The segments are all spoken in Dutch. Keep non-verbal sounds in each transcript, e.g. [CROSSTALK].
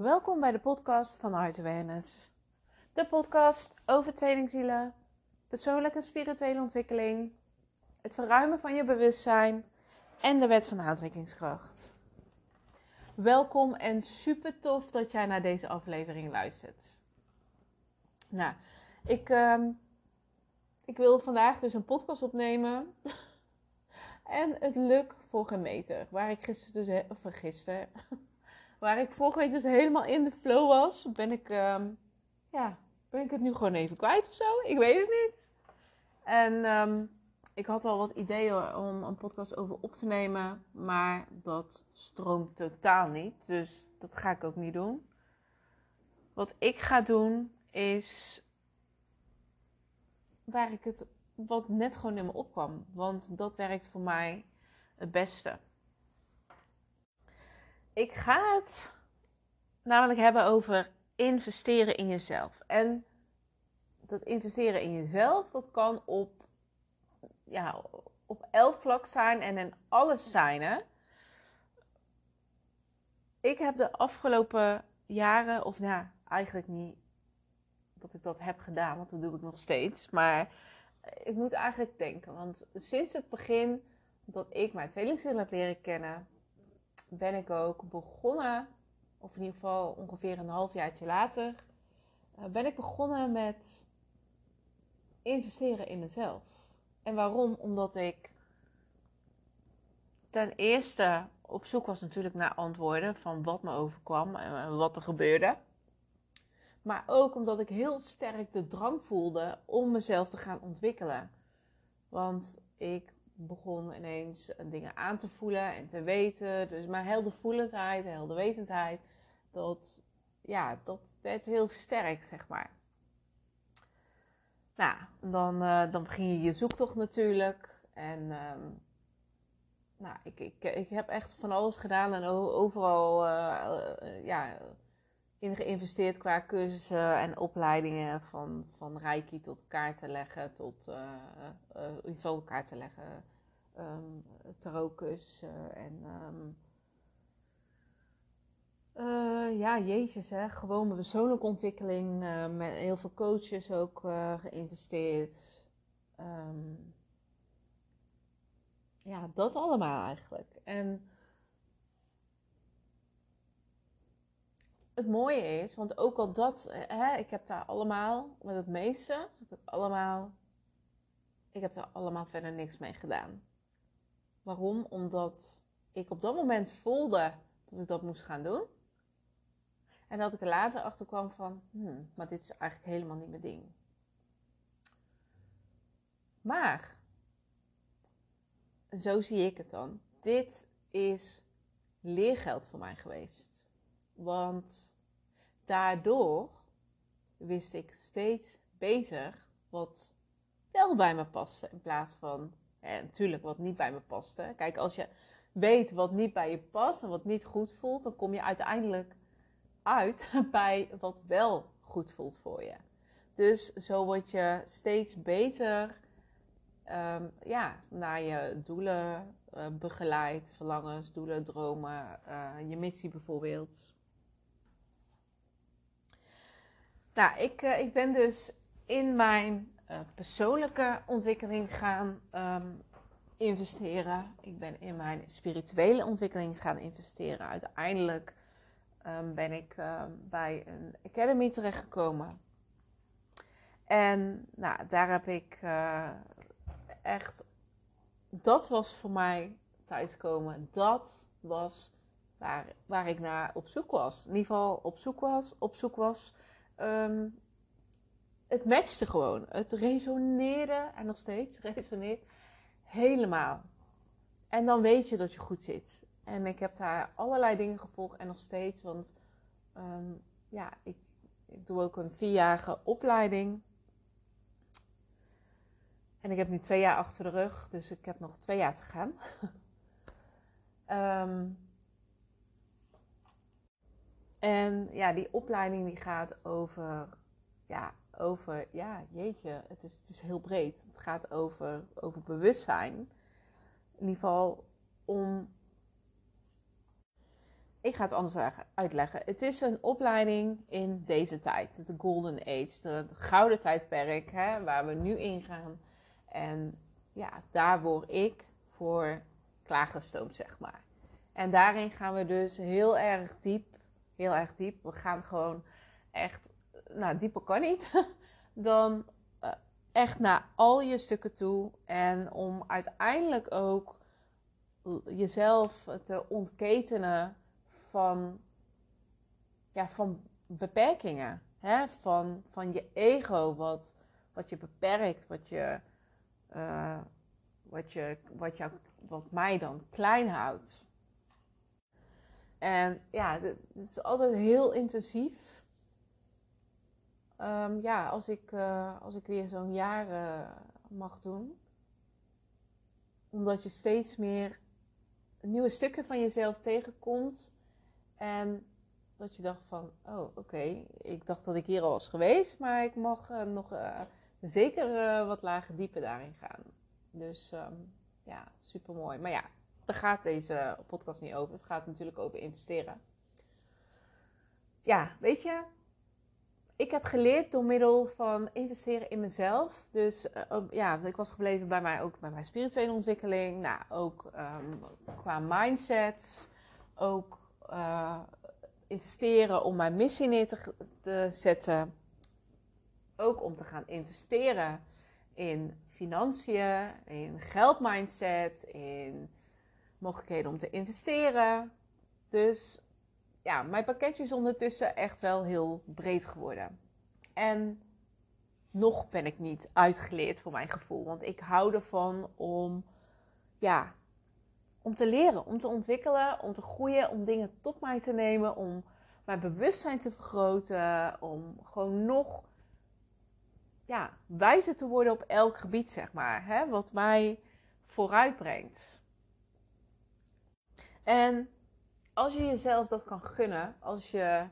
Welkom bij de podcast van Heart Awareness. De podcast over tweelingzielen, persoonlijke en spirituele ontwikkeling, het verruimen van je bewustzijn en de wet van aantrekkingskracht. Welkom en super tof dat jij naar deze aflevering luistert. Nou, ik, uh, ik wil vandaag dus een podcast opnemen. [LAUGHS] en het lukt voor geen meter. Waar ik gisteren dus, of gisteren, waar ik vorige week dus helemaal in de flow was, ben ik, uh, ja, ben ik het nu gewoon even kwijt of zo. Ik weet het niet. En um, ik had al wat ideeën om een podcast over op te nemen, maar dat stroomt totaal niet. Dus dat ga ik ook niet doen. Wat ik ga doen is waar ik het wat net gewoon in me opkwam. Want dat werkt voor mij het beste. Ik ga het namelijk hebben over investeren in jezelf. En dat investeren in jezelf, dat kan op, ja, op elk vlak zijn en in alles zijn. Ik heb de afgelopen jaren, of nou, eigenlijk niet dat ik dat heb gedaan, want dat doe ik nog steeds. Maar ik moet eigenlijk denken, want sinds het begin dat ik mijn tweelingziel heb leren kennen, ben ik ook begonnen, of in ieder geval ongeveer een halfjaartje later, eh, ben ik begonnen met investeren in mezelf. En waarom? Omdat ik ten eerste op zoek was natuurlijk naar antwoorden van wat me overkwam en wat er gebeurde. Maar ook omdat ik heel sterk de drang voelde om mezelf te gaan ontwikkelen. Want ik begon ineens dingen aan te voelen en te weten. Dus mijn heldervoelendheid, helderwetendheid, dat, ja, dat werd heel sterk, zeg maar. Nou, dan, uh, dan begin je je zoektocht natuurlijk. En um, nou, ik, ik, ik heb echt van alles gedaan en overal uh, ja, in geïnvesteerd qua cursussen en opleidingen van, van reiki tot kaarten leggen, tot uh, uh, kaarten leggen, um, en um, ja, jeetjes hè, gewoon mijn persoonlijke ontwikkeling, met heel veel coaches ook geïnvesteerd. Um, ja, dat allemaal eigenlijk. En het mooie is, want ook al dat, hè, ik heb daar allemaal, met het meeste, heb ik allemaal, ik heb daar allemaal verder niks mee gedaan. Waarom? Omdat ik op dat moment voelde dat ik dat moest gaan doen. En dat ik er later achter kwam van, hmm, maar dit is eigenlijk helemaal niet mijn ding. Maar, zo zie ik het dan. Dit is leergeld voor mij geweest. Want daardoor wist ik steeds beter wat wel bij me paste. In plaats van eh, natuurlijk wat niet bij me paste. Kijk, als je weet wat niet bij je past en wat niet goed voelt, dan kom je uiteindelijk uit [LAUGHS] bij wat wel goed voelt voor je. Dus zo word je steeds beter um, ja, naar je doelen uh, begeleid, verlangens, doelen, dromen, uh, je missie bijvoorbeeld. Nou, ik, ik ben dus in mijn uh, persoonlijke ontwikkeling gaan um, investeren. Ik ben in mijn spirituele ontwikkeling gaan investeren. Uiteindelijk um, ben ik um, bij een academy terechtgekomen. En nou, daar heb ik uh, echt. Dat was voor mij thuiskomen. Dat was waar, waar ik naar op zoek was. In ieder geval op zoek was. Op zoek was het matchte gewoon. Het resoneerde, en nog steeds resoneert, helemaal. En dan weet je dat je goed zit. En ik heb daar allerlei dingen gevolgd en nog steeds. Want um, ja, ik, ik doe ook een vierjarige opleiding. En ik heb nu twee jaar achter de rug, dus ik heb nog twee jaar te gaan. um, [LAUGHS] En ja, die opleiding die gaat over, ja, over, ja, jeetje, het is, het is heel breed. Het gaat over, over bewustzijn. In ieder geval om ik ga het anders uitleggen. Het is een opleiding in deze tijd, de Golden Age, de gouden tijdperk hè, waar we nu ingaan. En ja, daar word ik voor klaargestoomd, zeg maar. En daarin gaan we dus heel erg diep, heel erg diep. We gaan gewoon echt, nou dieper kan niet, [LAUGHS] dan uh, echt naar al je stukken toe. En om uiteindelijk ook jezelf te ontketenen van, ja, van beperkingen. Hè? Van, van je ego, wat, wat je beperkt, wat, je, uh, wat, je, wat, jou, wat mij dan klein houdt. En ja, het is altijd heel intensief. Um, ja, als ik, uh, als ik weer zo'n jaar uh, mag doen. Omdat je steeds meer nieuwe stukken van jezelf tegenkomt. En dat je dacht van, oh oké, ik dacht dat ik hier al was geweest, maar ik mag uh, nog zeker wat lager dieper daarin gaan. Dus um, ja, super mooi. Maar ja, daar gaat deze podcast niet over. Het gaat natuurlijk over investeren. Ja, weet je, ik heb geleerd door middel van investeren in mezelf. Dus ja, ik was gebleven bij mij ook bij mijn spirituele ontwikkeling. Nou, ook um, qua mindset. Ook uh, investeren om mijn missie neer te, te, zetten. Ook om te gaan investeren in financiën, in geldmindset, in mogelijkheden om te investeren. Dus ja, mijn pakketje is ondertussen echt wel heel breed geworden. En nog ben ik niet uitgeleerd voor mijn gevoel. Want ik hou ervan om ja, om te leren, om te ontwikkelen, om te groeien, om dingen tot mij te nemen, om mijn bewustzijn te vergroten, om gewoon nog ja, wijzer te worden op elk gebied, zeg maar, hè, wat mij vooruit brengt. En als je jezelf dat kan gunnen, als je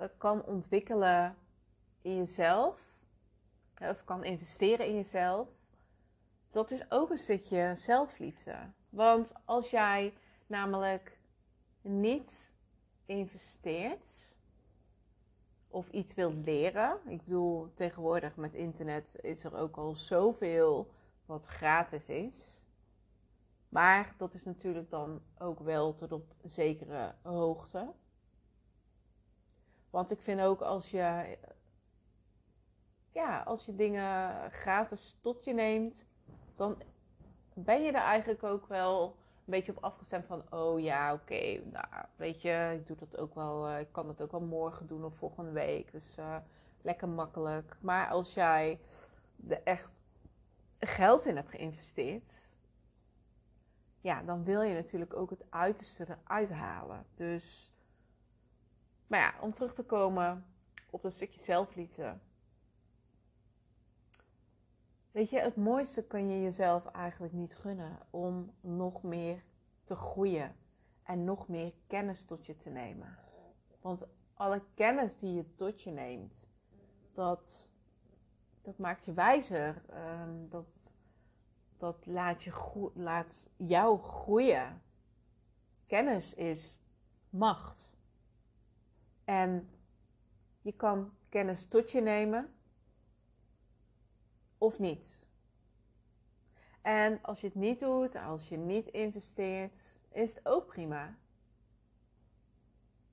uh, kan ontwikkelen in jezelf, of kan investeren in jezelf, dat is ook een stukje zelfliefde. Want als jij namelijk niet investeert of iets wilt leren, ik bedoel tegenwoordig met internet is er ook al zoveel wat gratis is. Maar dat is natuurlijk dan ook wel tot op zekere hoogte. Want ik vind ook als je, ja, als je dingen gratis tot je neemt, dan ben je er eigenlijk ook wel een beetje op afgestemd van, oh ja, oké, nou, weet je, ik doe dat ook wel, uh, ik kan dat ook wel morgen doen of volgende week. Dus uh, lekker makkelijk. Maar als jij er echt geld in hebt geïnvesteerd, ja, dan wil je natuurlijk ook het uiterste eruit halen. Dus, maar ja, om terug te komen op dat stukje zelfliefde. Weet je, het mooiste kan je jezelf eigenlijk niet gunnen om nog meer te groeien en nog meer kennis tot je te nemen. Want alle kennis die je tot je neemt, dat, dat maakt je wijzer. Um, dat, dat laat, je laat jou groeien. Kennis is macht. En je kan kennis tot je nemen of niet. En als je het niet doet, als je niet investeert, is het ook prima.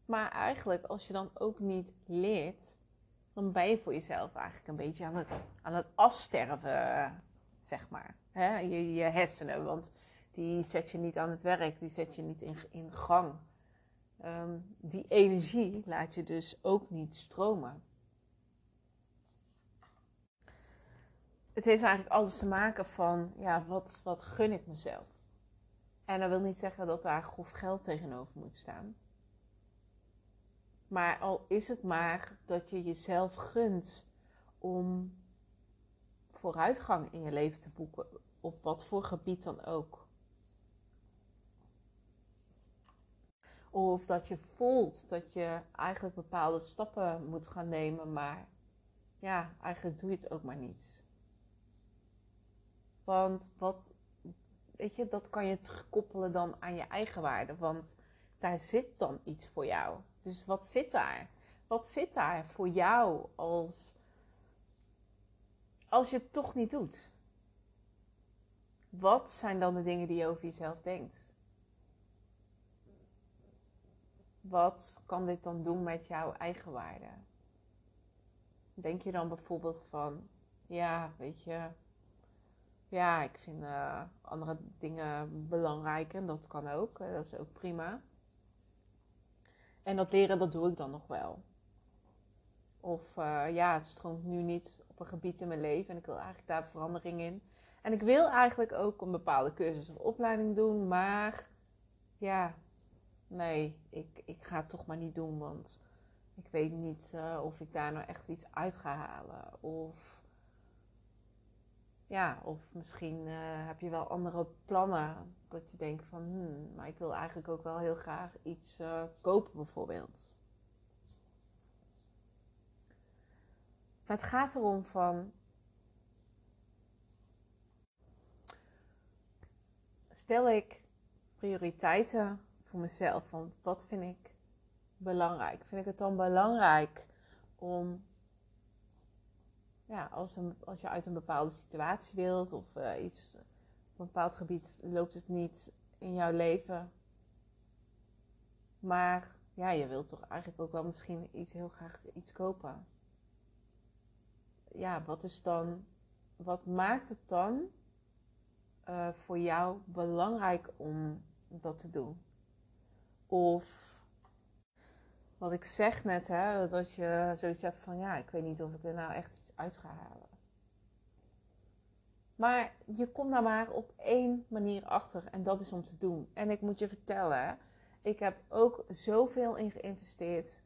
Maar eigenlijk, als je dan ook niet leert, dan ben je voor jezelf eigenlijk een beetje aan het, aan het afsterven, zeg maar. Je, je hersenen, want die zet je niet aan het werk, die zet je niet in, in gang. Um, die energie laat je dus ook niet stromen. het heeft eigenlijk alles te maken van, ja, wat, wat gun ik mezelf? En dat wil niet zeggen dat daar grof geld tegenover moet staan. Maar al is het maar dat je jezelf gunt om vooruitgang in je leven te boeken, op wat voor gebied dan ook. Of dat je voelt dat je eigenlijk bepaalde stappen moet gaan nemen, maar ja, eigenlijk doe je het ook maar niet. Want wat, weet je, dat kan je terugkoppelen dan aan je eigen waarde. Want daar zit dan iets voor jou. Dus wat zit daar? Wat zit daar voor jou als, als je het toch niet doet? Wat zijn dan de dingen die je over jezelf denkt? Wat kan dit dan doen met jouw eigen waarde? Denk je dan bijvoorbeeld van, ja, weet je, ja, ik vind uh, andere dingen belangrijk en dat kan ook, dat is ook prima. En dat leren, dat doe ik dan nog wel. Of uh, ja, het stroomt nu niet op een gebied in mijn leven en ik wil eigenlijk daar verandering in. En ik wil eigenlijk ook een bepaalde cursus of opleiding doen, maar ja, nee, ik, ik ga het toch maar niet doen, want ik weet niet uh, of ik daar nou echt iets uit ga halen. Of ja, of misschien uh, heb je wel andere plannen. Dat je denkt van, hmm, maar ik wil eigenlijk ook wel heel graag iets uh, kopen bijvoorbeeld. Het gaat erom van, stel ik prioriteiten voor mezelf. Want wat vind ik belangrijk? Vind ik het dan belangrijk om, ja, als, een, als je uit een bepaalde situatie wilt of uh, iets, op een bepaald gebied loopt het niet in jouw leven. Maar ja, je wilt toch eigenlijk ook wel misschien iets heel graag iets kopen. Ja, wat is dan, wat maakt het dan voor jou belangrijk om dat te doen? Of wat ik zeg net, hè, dat je zoiets hebt van ja, ik weet niet of ik er nou echt iets uit ga halen. Maar je komt daar maar op één manier achter en dat is om te doen. En ik moet je vertellen, ik heb ook zoveel in geïnvesteerd.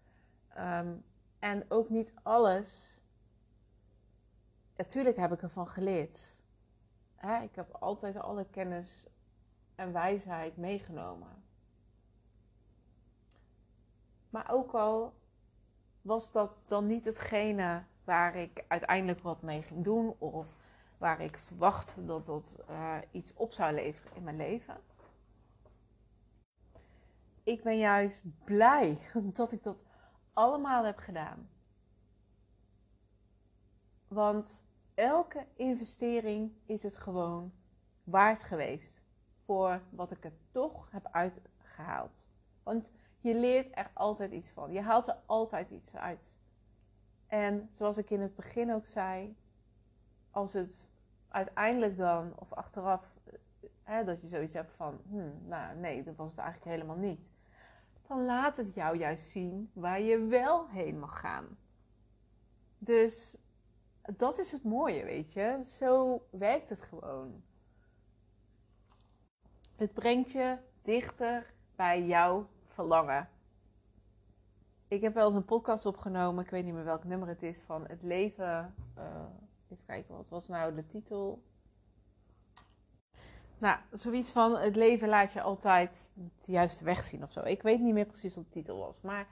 Um, en ook niet alles. Natuurlijk heb ik ervan geleerd. Ik heb altijd alle kennis en wijsheid meegenomen. Maar ook al was dat dan niet hetgene waar ik uiteindelijk wat mee ging doen of waar ik verwachtte dat dat uh, iets op zou leveren in mijn leven. Ik ben juist blij [LAUGHS] dat ik dat allemaal heb gedaan. Want elke investering is het gewoon waard geweest voor wat ik er toch heb uitgehaald. Want je leert er altijd iets van. Je haalt er altijd iets uit. En zoals ik in het begin ook zei, als het uiteindelijk dan, of achteraf, hè, dat je zoiets hebt van, hmm, nou nee, dat was het eigenlijk helemaal niet. Dan laat het jou juist zien waar je wel heen mag gaan. Dus dat is het mooie, weet je. Zo werkt het gewoon. Het brengt je dichter bij jouw verlangen. Ik heb wel eens een podcast opgenomen, ik weet niet meer welk nummer het is, van het leven. Uh, even kijken, wat was nou de titel? Nou, zoiets van het leven laat je altijd de juiste weg zien of zo. Ik weet niet meer precies wat de titel was, maar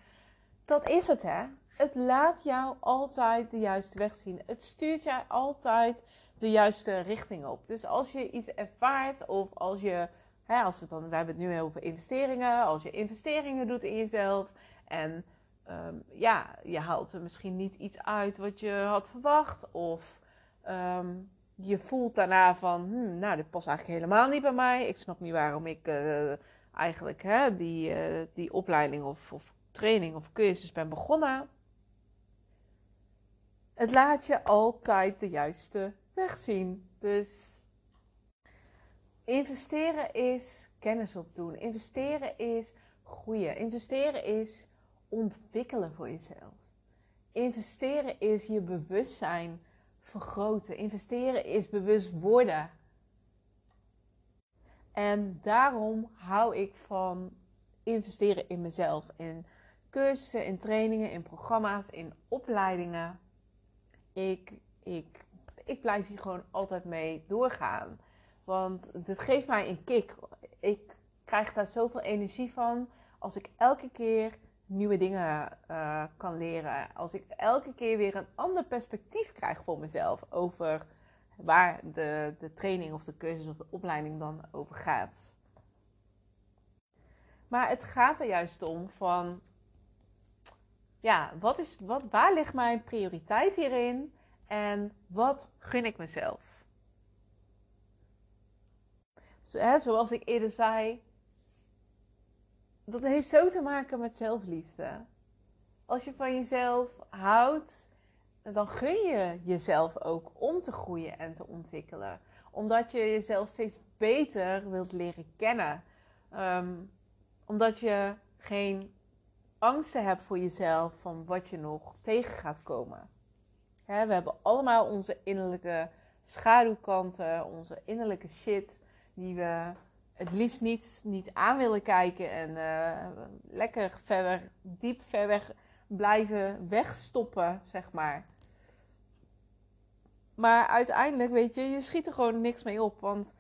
dat is het hè. Het laat jou altijd de juiste weg zien. Het stuurt jou altijd de juiste richting op. Dus als je iets ervaart of als je Hè, als we, dan, we hebben het nu over investeringen. Als je investeringen doet in jezelf en um, ja, je haalt er misschien niet iets uit wat je had verwacht. Of um, je voelt daarna van, hmm, nou, dit past eigenlijk helemaal niet bij mij. Ik snap niet waarom ik uh, eigenlijk hè, die, uh, die opleiding of, of training of cursus ben begonnen. Het laat je altijd de juiste weg zien. Dus Investeren is kennis opdoen. Investeren is groeien. Investeren is ontwikkelen voor jezelf. Investeren is je bewustzijn vergroten. Investeren is bewust worden. En daarom hou ik van investeren in mezelf. In cursussen, in trainingen, in programma's, in opleidingen. Ik, ik, ik blijf hier gewoon altijd mee doorgaan. Want het geeft mij een kick. Ik krijg daar zoveel energie van als ik elke keer nieuwe dingen uh, kan leren. Als ik elke keer weer een ander perspectief krijg voor mezelf over waar de, de training of de cursus of de opleiding dan over gaat. Maar het gaat er juist om van, ja, wat is, wat, waar ligt mijn prioriteit hierin en wat gun ik mezelf? Zoals ik eerder zei, dat heeft zo te maken met zelfliefde. Als je van jezelf houdt, dan gun je jezelf ook om te groeien en te ontwikkelen. Omdat je jezelf steeds beter wilt leren kennen. Ehm, omdat je geen angsten hebt voor jezelf van wat je nog tegen gaat komen. we hebben allemaal onze innerlijke schaduwkanten, onze innerlijke shit, die we het liefst niet, niet aan willen kijken en uh, lekker verder, diep ver weg blijven wegstoppen, zeg maar. Maar uiteindelijk, weet je, je schiet er gewoon niks mee op, want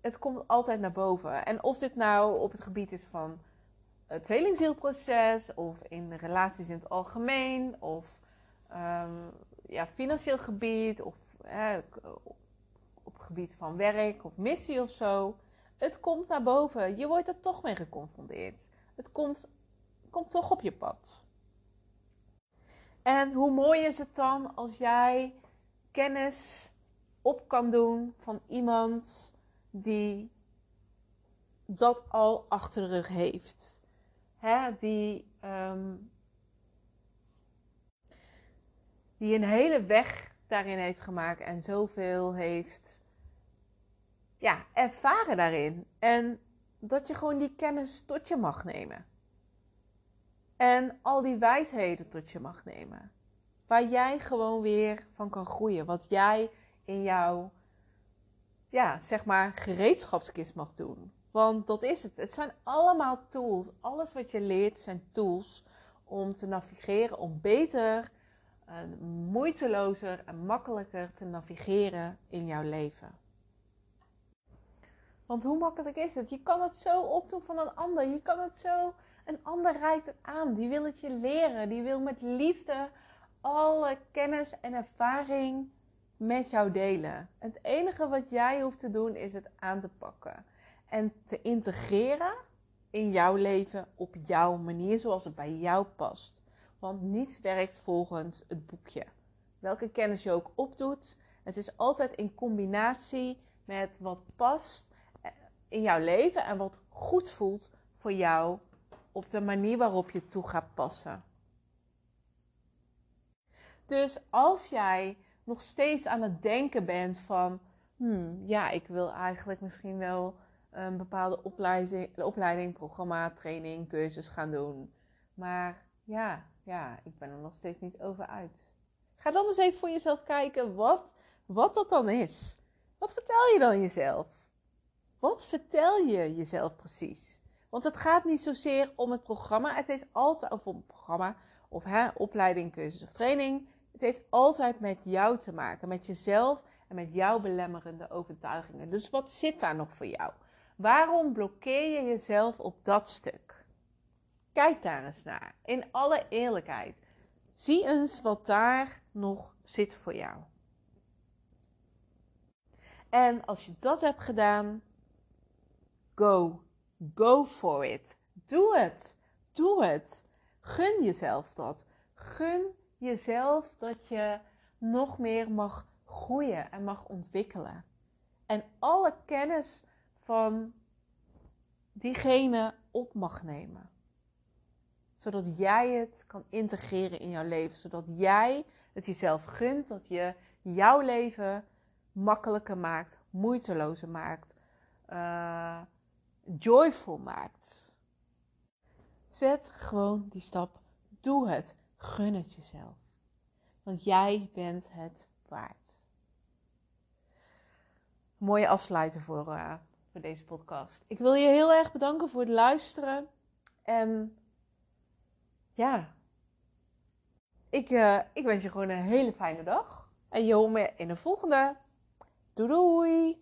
het komt altijd naar boven. En of dit nou op het gebied is van het tweelingzielproces, of in relaties in het algemeen, of um, ja, financieel gebied, of op gebied van werk of missie of zo. Het komt naar boven. Je wordt er toch mee geconfronteerd. Het komt, komt toch op je pad. En hoe mooi is het dan als jij kennis op kan doen van iemand die dat al achter de rug heeft. Hè? Die, um, die een hele weg daarin heeft gemaakt en zoveel heeft ja, ervaren daarin. En dat je gewoon die kennis tot je mag nemen. En al die wijsheden tot je mag nemen. Waar jij gewoon weer van kan groeien. Wat jij in jouw, ja, zeg maar, gereedschapskist mag doen. Want dat is het. Het zijn allemaal tools. Alles wat je leert zijn tools om te navigeren, om beter, moeitelozer en makkelijker te navigeren in jouw leven. Want hoe makkelijk is het? Je kan het zo opdoen van een ander. Je kan het zo. Een ander reikt het aan. Die wil het je leren. Die wil met liefde alle kennis en ervaring met jou delen. Het enige wat jij hoeft te doen is het aan te pakken en te integreren in jouw leven op jouw manier, zoals het bij jou past. Want niets werkt volgens het boekje. Welke kennis je ook opdoet, het is altijd in combinatie met wat past in jouw leven en wat goed voelt voor jou op de manier waarop je toe gaat passen. Dus als jij nog steeds aan het denken bent van, hmm, ja, ik wil eigenlijk misschien wel een bepaalde opleiding, opleiding, programma, training, cursus gaan doen. Maar ja, ja, ik ben er nog steeds niet over uit. Ga dan eens even voor jezelf kijken wat, wat dat dan is. Wat vertel je dan jezelf? Wat vertel je jezelf precies? Want het gaat niet zozeer om het programma. Het heeft altijd over een programma of hè, opleiding, cursus of training. Het heeft altijd met jou te maken, met jezelf en met jouw belemmerende overtuigingen. Dus wat zit daar nog voor jou? Waarom blokkeer je jezelf op dat stuk? Kijk daar eens naar, in alle eerlijkheid. Zie eens wat daar nog zit voor jou. En als je dat hebt gedaan, go. Go for it. Doe het. Doe het. Gun jezelf dat. Gun jezelf dat je nog meer mag groeien en mag ontwikkelen. En alle kennis van diegene op mag nemen. Zodat jij het kan integreren in jouw leven. Zodat jij het jezelf gunt. Dat je jouw leven makkelijker maakt, moeitelozer maakt, uh, joyful maakt. Zet gewoon die stap. Doe het. Gun het jezelf. Want jij bent het waard. Mooie afsluiter voor, uh, voor deze podcast. Ik wil je heel erg bedanken voor het luisteren. En ja, ik, uh, ik wens je gewoon een hele fijne dag. En je hoort me in de volgende. Doei doei!